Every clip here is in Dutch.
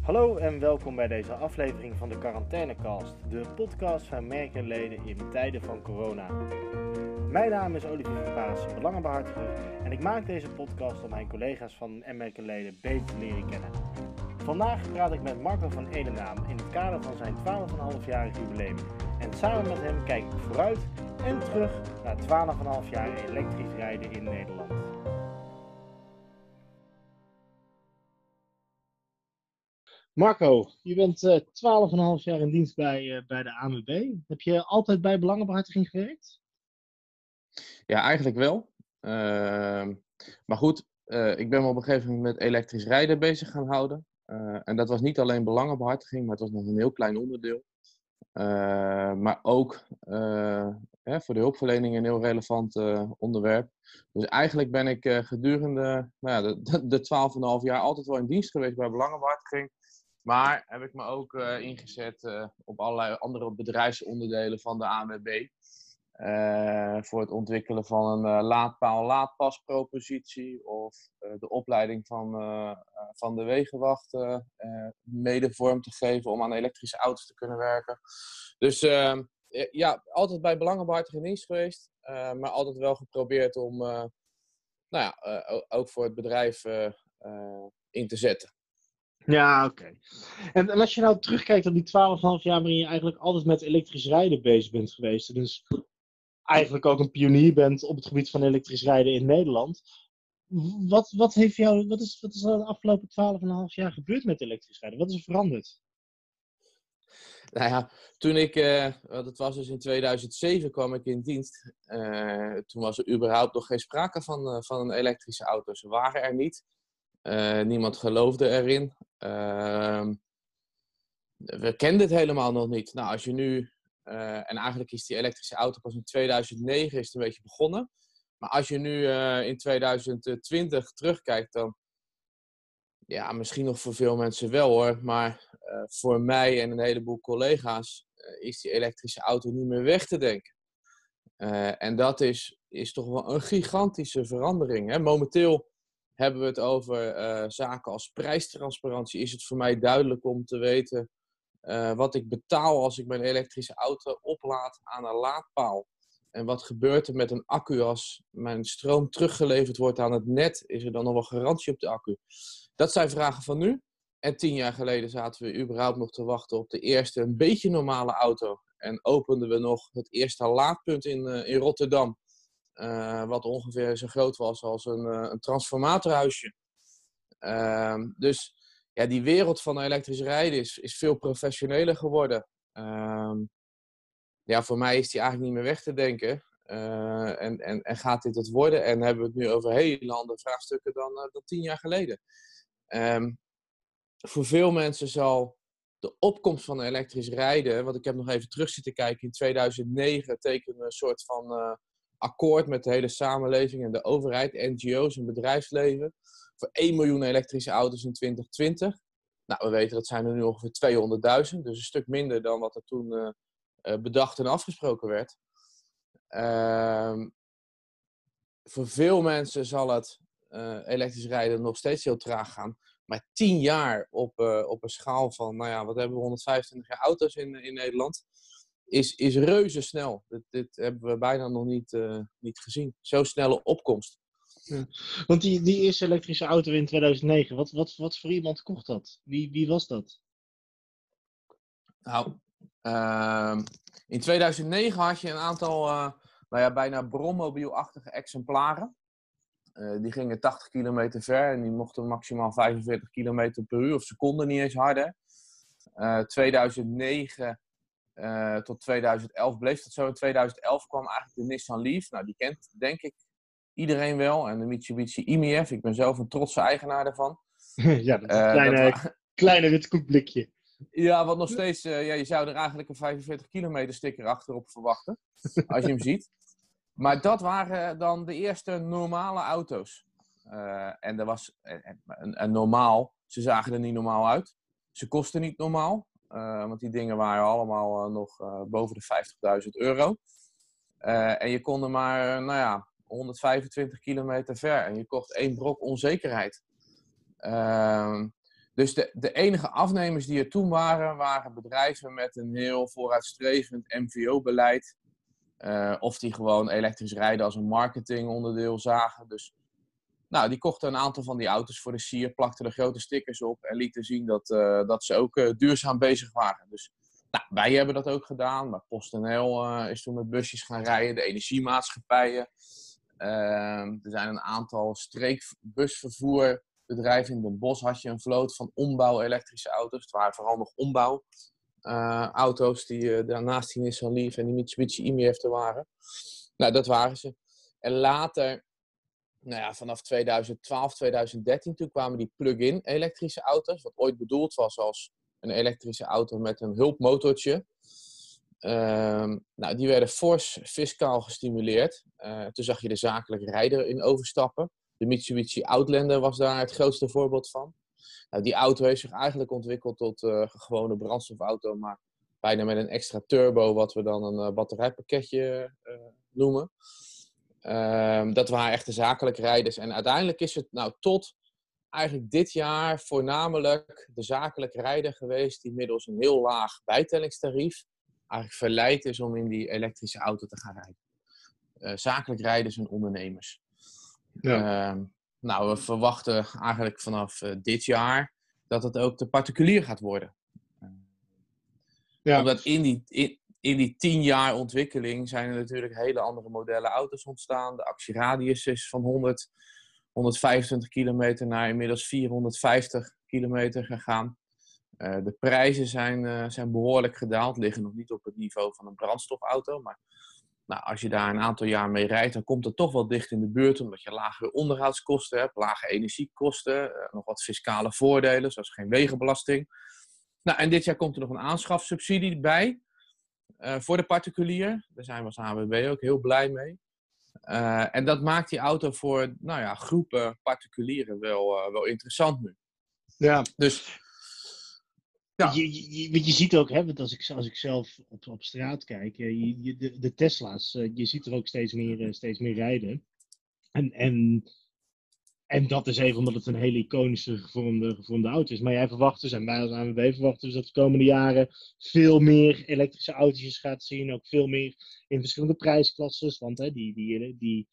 Hallo en welkom bij deze aflevering van de Quarantainecast, de podcast van merkenleden in tijden van corona. Mijn naam is Olivier van Paas, belangenbehartiger en ik maak deze podcast om mijn collega's van merkenleden beter te leren kennen. Vandaag praat ik met Marco van Edenaam in het kader van zijn 12,5-jarig jubileum. En samen met hem kijk ik vooruit en terug naar 12,5 jaar elektrisch rijden in Nederland. Marco, je bent uh, 12,5 jaar in dienst bij, uh, bij de ANWB. Heb je altijd bij belangenbehartiging gewerkt? Ja, eigenlijk wel. Uh, maar goed, uh, ik ben me op een gegeven moment met elektrisch rijden bezig gaan houden. En dat was niet alleen belangenbehartiging, maar het was nog een heel klein onderdeel. Maar ook hè, voor de hulpverlening een heel relevant onderwerp. Dus eigenlijk ben ik gedurende nou ja, de, de 12,5 jaar altijd wel in dienst geweest bij belangenbehartiging. Maar heb ik me ook ingezet op allerlei andere bedrijfsonderdelen van de ANWB. Uh, voor het ontwikkelen van een laadpaal-laadpaspropositie of de opleiding van, van de wegenwacht mede vorm te geven om aan elektrische auto's te kunnen werken. Dus ehm, ja, altijd bij belangenbehartiging dienst geweest, maar altijd wel geprobeerd om nou ja, ook voor het bedrijf in te zetten. Ja, oké. En, als je nou terugkijkt op die 12,5 jaar waarin je eigenlijk altijd met elektrisch rijden bezig bent geweest. Dus eigenlijk ook een pionier bent op het gebied van elektrisch rijden in Nederland. Wat, wat, heeft jou, wat, is, wat is er de afgelopen 12,5 jaar gebeurd met elektrisch rijden? Wat is er veranderd? Nou ja, toen ik, uh, dat was dus in 2007, kwam ik in dienst. Uh, toen was er überhaupt nog geen sprake van, uh, van een elektrische auto. Ze waren er niet. niemand geloofde erin. Ehm, we kenden het helemaal nog niet. Nou, als je nu uh, en eigenlijk is die elektrische auto pas in 2009 is een beetje begonnen. Maar als je nu uh, in 2020 terugkijkt, dan ja, misschien nog voor veel mensen wel hoor. Maar uh, voor mij en een heleboel collega's is die elektrische auto niet meer weg te denken. en dat is, is toch wel een gigantische verandering. Hè? Momenteel hebben we het over zaken als prijstransparantie. Is het voor mij duidelijk om te weten uh, wat ik betaal als ik mijn elektrische auto oplaad aan een laadpaal. En wat gebeurt er met een accu als mijn stroom teruggeleverd wordt aan het net? Is er dan nog wel garantie op de accu? Dat zijn vragen van nu. En tien jaar geleden zaten we überhaupt nog te wachten op de eerste een beetje normale auto. En openden we nog het eerste laadpunt in, uh, in Rotterdam. Uh, wat ongeveer zo groot was als een, uh, een transformatorhuisje. Ehm, dus ja, die wereld van elektrisch rijden is, is veel professioneler geworden. Um, ja, voor mij is die eigenlijk niet meer weg te denken. Uh, en, en, en gaat dit het worden? En hebben we het nu over hele andere vraagstukken dan, dan tien jaar geleden. Um, voor veel mensen zal de opkomst van elektrisch rijden, want ik heb nog even terug zitten kijken, in 2009 tekenen een soort van akkoord met de hele samenleving en de overheid, NGO's en bedrijfsleven voor 1 miljoen elektrische auto's in 2020. Nou, we weten dat zijn er nu ongeveer 200.000, dus een stuk minder dan wat er toen uh, bedacht en afgesproken werd. Uh, voor veel mensen zal het uh, elektrisch rijden nog steeds heel traag gaan. Maar 10 jaar op, op een schaal van, nou ja, wat hebben we, 125 jaar auto's in, in Nederland, is, is reuze snel. Dit, dit hebben we bijna nog niet, niet gezien. Zo snelle opkomst. Ja. Want die, die eerste elektrische auto in 2009, wat, wat, wat voor iemand kocht dat? Wie, wie was dat? Nou, uh, in 2009 had je een aantal uh, nou ja, bijna brommobielachtige exemplaren. Uh, die gingen 80 kilometer ver en die mochten maximaal 45 kilometer per uur of seconde niet eens harder. 2009 tot 2011 bleef dat zo. In 2011 kwam eigenlijk de Nissan Leaf. Nou, die kent denk ik iedereen wel. En de Mitsubishi IMF. Ik ben zelf een trotse eigenaar daarvan. ja, dat is een kleine, uh, kleine witkoekblikje. Ja, wat nog steeds... Uh, ja, je zou er eigenlijk een 45 kilometer sticker achterop verwachten. als je hem ziet. Maar dat waren dan de eerste normale auto's. Uh, en dat was een, een normaal. Ze zagen er niet normaal uit. Ze kosten niet normaal. Want die dingen waren allemaal nog boven de 50.000 euro. en je kon er maar, nou ja, 125 kilometer ver en je kocht één brok onzekerheid. Uh, Dus de, de enige afnemers die er toen waren, waren bedrijven met een heel vooruitstrevend MVO-beleid. Of die gewoon elektrisch rijden als een marketingonderdeel zagen. Dus nou, die kochten een aantal van die auto's voor de sier, plakten er grote stickers op en lieten zien dat, uh, dat ze ook uh, duurzaam bezig waren. Dus nou, wij hebben dat ook gedaan, maar PostNL uh, is toen met busjes gaan rijden, de energiemaatschappijen. Ehm, er zijn een aantal streekbusvervoerbedrijven in Den Bosch. Had je een vloot van ombouw elektrische auto's. Het waren vooral nog ombouw auto's die daarnaast die Nissan Leaf en die Mitsubishi e waren. Nou, dat waren ze. En later nou ja, vanaf 2012, 2013, toen kwamen die plug-in elektrische auto's, wat ooit bedoeld was als een elektrische auto met een hulpmotortje. Uh, nou, die werden fors fiscaal gestimuleerd. Uh, toen zag je de zakelijke rijder in overstappen. De Mitsubishi Outlander was daar het grootste voorbeeld van. Nou, die auto heeft zich eigenlijk ontwikkeld tot uh, gewone brandstofauto, maar bijna met een extra turbo, wat we dan een batterijpakketje noemen. Um, dat waren echte zakelijke rijders. En uiteindelijk is het nou tot eigenlijk dit jaar voornamelijk de zakelijke rijder geweest die middels een heel laag bijtellingstarief eigenlijk verleid is om in die elektrische auto te gaan rijden. Uh, zakelijk rijders en ondernemers. Ja. Uh, nou, we verwachten eigenlijk vanaf uh, dit jaar dat het ook de particulier gaat worden. Ja. Omdat in die, in, in die tien jaar ontwikkeling zijn er natuurlijk hele andere modellen auto's ontstaan. De actieradius is van 100, 125 kilometer naar inmiddels 450 kilometer gegaan. Uh, de prijzen zijn, uh, zijn behoorlijk gedaald, liggen nog niet op het niveau van een brandstofauto. Maar nou, als je daar een aantal jaar mee rijdt, dan komt het toch wel dicht in de buurt, omdat je lagere onderhoudskosten hebt, lage energiekosten, uh, nog wat fiscale voordelen, zoals geen wegenbelasting. Nou, en dit jaar komt er nog een aanschafsubsidie bij. Uh, voor de particulier. Daar zijn we als ANWB ook heel blij mee. Uh, en dat maakt die auto voor nou ja, groepen particulieren wel, uh, wel interessant nu. Ja. Dus. Ja. Je, je, je ziet ook, hè, want als, ik, als ik zelf op, op straat kijk, je, je, de, de Tesla's, je ziet er ook steeds meer, steeds meer rijden. En, en en dat is even omdat het een hele iconische gevormde, gevormde auto is. Maar jij verwacht dus, en wij als ANWB verwachten dus dat de komende jaren veel meer elektrische autootjes gaat zien. Ook veel meer in verschillende prijsklassen. Want hè, die, die, die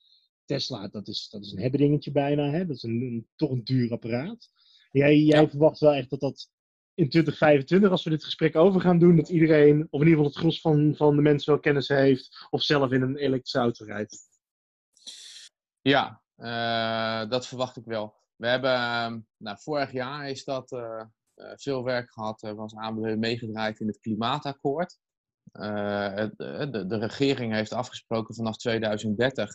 Tesla, dat is, dat is een hebbedingetje bijna. Hè? Dat is een, een toch een duur apparaat. Jij, jij verwacht wel echt dat dat in 2025, als we dit gesprek over gaan doen, dat iedereen, of in ieder geval het gros van, van de mensen wel kennis heeft, of zelf in een elektrische auto rijdt. Ja, dat verwacht ik wel. We hebben, ehm, nou, vorig jaar is dat uh, veel werk gehad, uh, was ANWB meegedraaid in het klimaatakkoord. De, de, de, regering heeft afgesproken vanaf 2030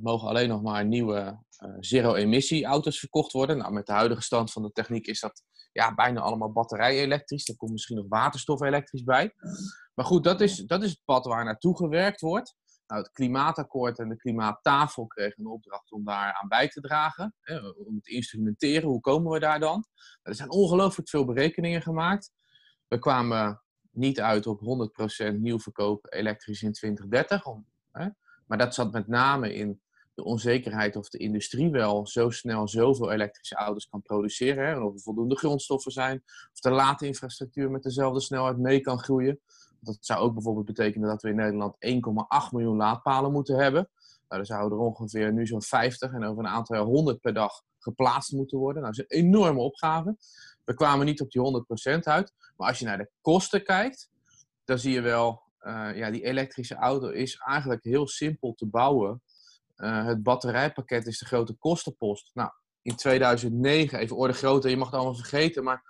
mogen alleen nog maar nieuwe zero-emissie auto's verkocht worden. Nou, met de huidige stand van de techniek is dat ja, bijna allemaal batterij-elektrisch. Er komt misschien nog waterstof-elektrisch bij. Maar goed, dat is, dat is het pad waar naartoe gewerkt wordt. Nou, het klimaatakkoord en de klimaattafel kregen een opdracht om daar aan bij te dragen. Hè, om te instrumenteren. Hoe komen we daar dan? Nou, er zijn ongelooflijk veel berekeningen gemaakt. We kwamen niet uit op 100% nieuw verkoop elektrisch in 2030. Om, hè, maar dat zat met name in de onzekerheid of de industrie wel zo snel zoveel elektrische auto's kan produceren. Hè, of er voldoende grondstoffen zijn. Of de late infrastructuur met dezelfde snelheid mee kan groeien. Dat zou ook bijvoorbeeld betekenen dat we in Nederland 1,8 miljoen laadpalen moeten hebben. Nou, dan zouden er ongeveer nu zo'n 50 en over een aantal jaar 100 per dag geplaatst moeten worden. Nou, dat is een enorme opgave. We kwamen niet op die 100% uit. Maar als je naar de kosten kijkt, dan zie je wel, uh, ja, die elektrische auto is eigenlijk heel simpel te bouwen. Uh, het batterijpakket is de grote kostenpost. Nou, in 2009, even orde grootte, je mag het allemaal vergeten, maar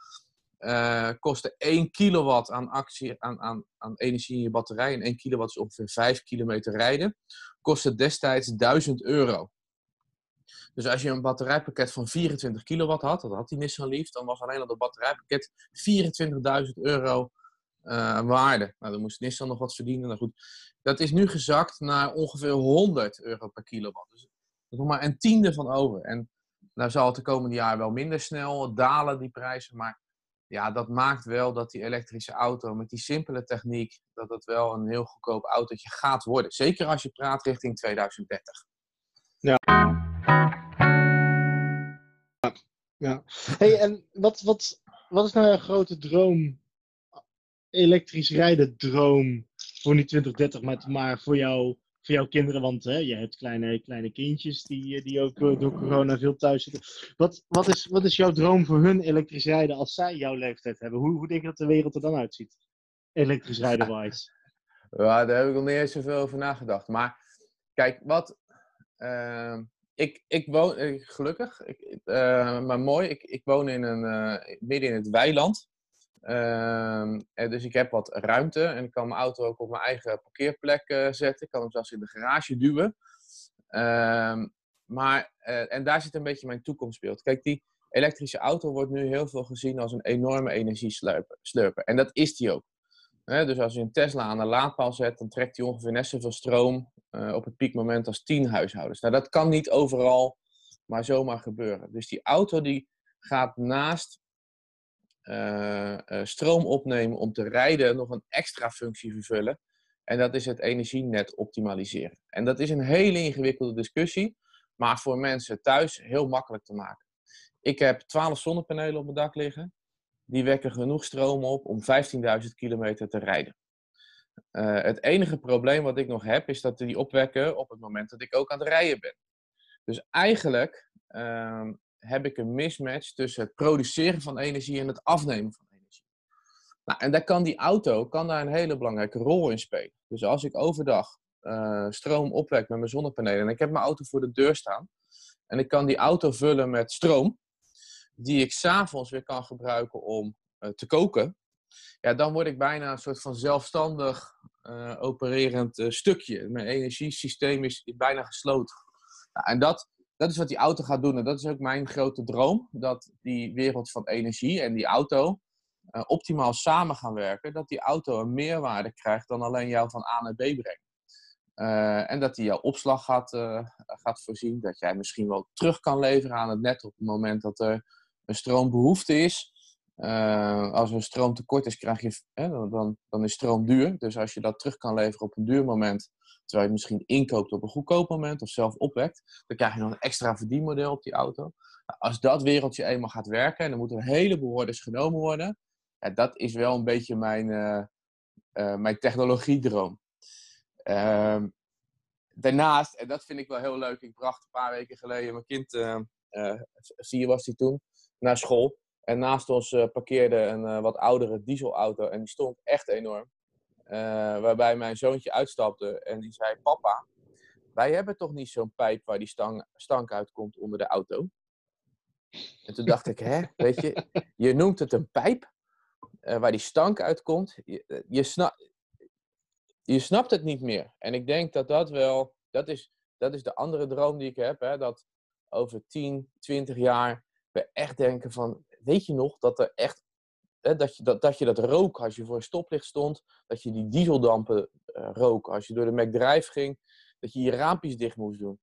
uh, kostte 1 kilowatt aan, actie, aan, aan, aan energie in je batterij. En 1 kilowatt is ongeveer 5 kilometer rijden. Kostte destijds 1000 euro. Dus als je een batterijpakket van 24 kilowatt had, dat had die Nissan Leaf, dan was alleen al dat batterijpakket 24.000 euro uh, waarde. Nou, dan moest Nissan nog wat verdienen. Nou goed, dat is nu gezakt naar ongeveer 100 euro per kilowatt. Dus er is nog maar een tiende van over. En nou zal het de komende jaren wel minder snel dalen, die prijzen. Maar ja, dat maakt wel dat die elektrische auto met die simpele techniek, dat het wel een heel goedkoop autootje gaat worden. Zeker als je praat richting 2030. Ja. Ja. Hey, en wat, wat, wat is nou jouw grote droom, elektrisch rijden droom voor niet 2030, maar, maar voor, jou, voor jouw kinderen? Want hè, je hebt kleine, kleine kindjes die, die ook door corona veel thuis zitten. Wat, wat, is, wat is jouw droom voor hun elektrisch rijden als zij jouw leeftijd hebben? Hoe, hoe denk je dat de wereld er dan uitziet? Elektrisch rijden wise. Ja, daar heb ik nog niet eens zoveel over nagedacht. Maar kijk, wat. Uh, ik, ik woon, ik, gelukkig, ik, maar mooi, ik, ik woon in een, midden in het weiland. Ehm, dus ik heb wat ruimte en ik kan mijn auto ook op mijn eigen parkeerplek zetten. Ik kan hem zelfs in de garage duwen. Ehm, maar, en daar zit een beetje mijn toekomstbeeld. Kijk, die elektrische auto wordt nu heel veel gezien als een enorme energieslurper. En dat is die ook dus als je een Tesla aan de laadpaal zet, dan trekt hij ongeveer net zoveel stroom op het piekmoment als 10 huishoudens. Nou, dat kan niet overal maar zomaar gebeuren. Dus die auto die gaat naast uh, uh, stroom opnemen om te rijden nog een extra functie vervullen. En dat is het energienet optimaliseren. En dat is een hele ingewikkelde discussie, maar voor mensen thuis heel makkelijk te maken. Ik heb 12 zonnepanelen op mijn dak liggen die wekken genoeg stroom op om 15.000 kilometer te rijden. Uh, het enige probleem wat ik nog heb, is dat die opwekken op het moment dat ik ook aan het rijden ben. Dus eigenlijk uh, heb ik een mismatch tussen het produceren van energie en het afnemen van energie. Nou, en daar kan die auto kan daar een hele belangrijke rol in spelen. Dus als ik overdag uh, stroom opwek met mijn zonnepanelen en ik heb mijn auto voor de deur staan en ik kan die auto vullen met stroom, die ik s'avonds weer kan gebruiken om uh, te koken, ja, dan word ik bijna een soort van zelfstandig uh, opererend stukje. Mijn energiesysteem is bijna gesloten. Nou, en dat, dat is wat die auto gaat doen. En dat is ook mijn grote droom. Dat die wereld van energie en die auto optimaal samen gaan werken. Dat die auto een meerwaarde krijgt dan alleen jou van A naar B brengen. en dat die jouw opslag gaat, gaat voorzien. Dat jij misschien wel terug kan leveren aan het net op het moment dat er een stroombehoefte is. Als er stroomtekort is, krijg je, dan, dan is stroom duur. Dus als je dat terug kan leveren op een duur moment, terwijl je misschien inkoopt op een goedkoop moment of zelf opwekt, dan krijg je nog een extra verdienmodel op die auto. Nou, als dat wereldje eenmaal gaat werken, en er moeten een heleboel orders genomen worden, ja, dat is wel een beetje mijn, uh, uh, mijn technologiedroom. Ehm, daarnaast, en dat vind ik wel heel leuk, ik bracht een paar weken geleden mijn kind, vier was hij toen, naar school. En naast ons parkeerde een wat oudere dieselauto en die stond echt enorm. Uh, waarbij mijn zoontje uitstapte en die zei: Papa, wij hebben toch niet zo'n pijp waar die stang, stank uitkomt onder de auto? En toen dacht ik: Hè, weet je, je noemt het een pijp waar die stank uitkomt. Je, je, sna je snapt het niet meer. En ik denk dat dat wel, dat is, dat is de andere droom die ik heb, hè, dat over 10, 20 jaar we echt denken van, weet je nog dat er echt, dat, je, dat, dat je dat rook als je voor een stoplicht stond, dat je die dieseldampen uh, rook als je door de McDrive ging, dat je je raampjes dicht moest doen.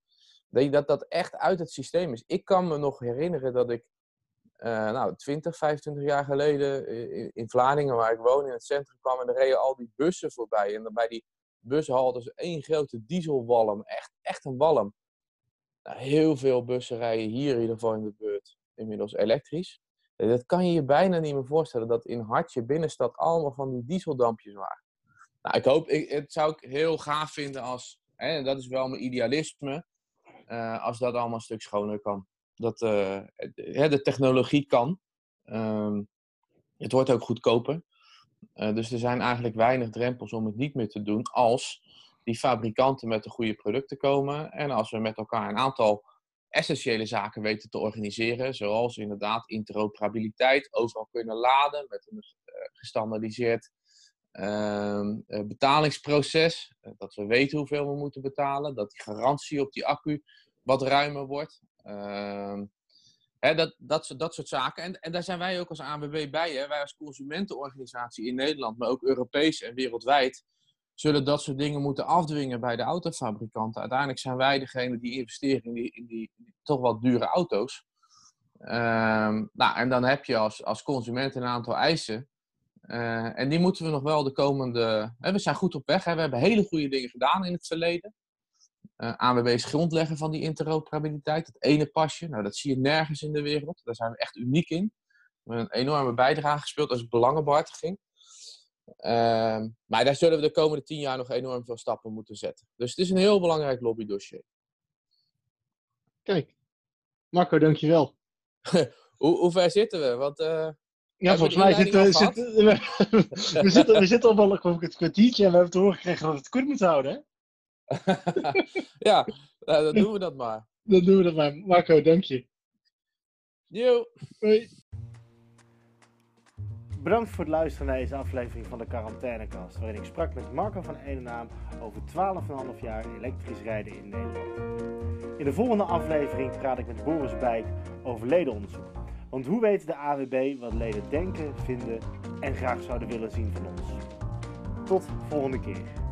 Dat, dat dat echt uit het systeem is. Ik kan me nog herinneren dat ik, uh, nou, 20, 25 jaar geleden in, Vlaardingen, waar ik woon, in het centrum kwam en er reden al die bussen voorbij. En dan bij die bushaltes één grote dieselwalm, echt, echt een walm. Nou, heel veel bussen rijden hier in ieder geval in de buurt inmiddels elektrisch. Dat kan je je bijna niet meer voorstellen, dat in Hartje binnenstad allemaal van die dieseldampjes waren. Nou, ik hoop, ik, het zou ik heel gaaf vinden als, hè, dat is wel mijn idealisme, uh, als dat allemaal een stuk schoner kan. Dat uh, de technologie kan. Uh, het wordt ook goedkoper. Dus er zijn eigenlijk weinig drempels om het niet meer te doen als die fabrikanten met de goede producten komen en als we met elkaar een aantal essentiële zaken weten te organiseren, zoals inderdaad interoperabiliteit, overal kunnen laden met een uh, gestandardiseerd uh, betalingsproces, uh, dat we weten hoeveel we moeten betalen, dat die garantie op die accu wat ruimer wordt. Ehm, dat, dat, dat soort zaken. En, en daar zijn wij ook als ANWB bij. Hè? Wij als consumentenorganisatie in Nederland, maar ook Europees en wereldwijd, zullen dat soort dingen moeten afdwingen bij de autofabrikanten. Uiteindelijk zijn wij degene die investeren in die, toch wat dure auto's. Um, nou, en dan heb je als, als consument een aantal eisen. Uh, en die moeten we nog wel de komende. Hè, we zijn goed op weg. Hè? We hebben hele goede dingen gedaan in het verleden. Uh, ANWB grondlegger van die interoperabiliteit. Het ene pasje, nou dat zie je nergens in de wereld. Daar zijn we echt uniek in. We hebben een enorme bijdrage gespeeld als belangenbehartiging. Uh, maar daar zullen we de komende tien jaar nog enorm veel stappen moeten zetten. Dus het is een heel belangrijk lobbydossier. Kijk, Marco, dankjewel. hoe, hoe ver zitten we? Want, uh, ja, volgens mij zitten, we, zitten, we, zitten, we zitten al wel een kwartiertje en we hebben te horen gekregen dat we het kort moeten houden. Hè? ja, nou, dan doen we dat maar. Dan doen we dat maar. Marco, dank je. Yo. Hoi. Bedankt voor het luisteren naar deze aflevering van de Quarantainekast, waarin ik sprak met Marco van Edenaam over 12,5 jaar elektrisch rijden in Nederland. In de volgende aflevering praat ik met Boris Bijk over ledenonderzoek. Want hoe weet de AWB wat leden denken, vinden en graag zouden willen zien van ons? Tot volgende keer.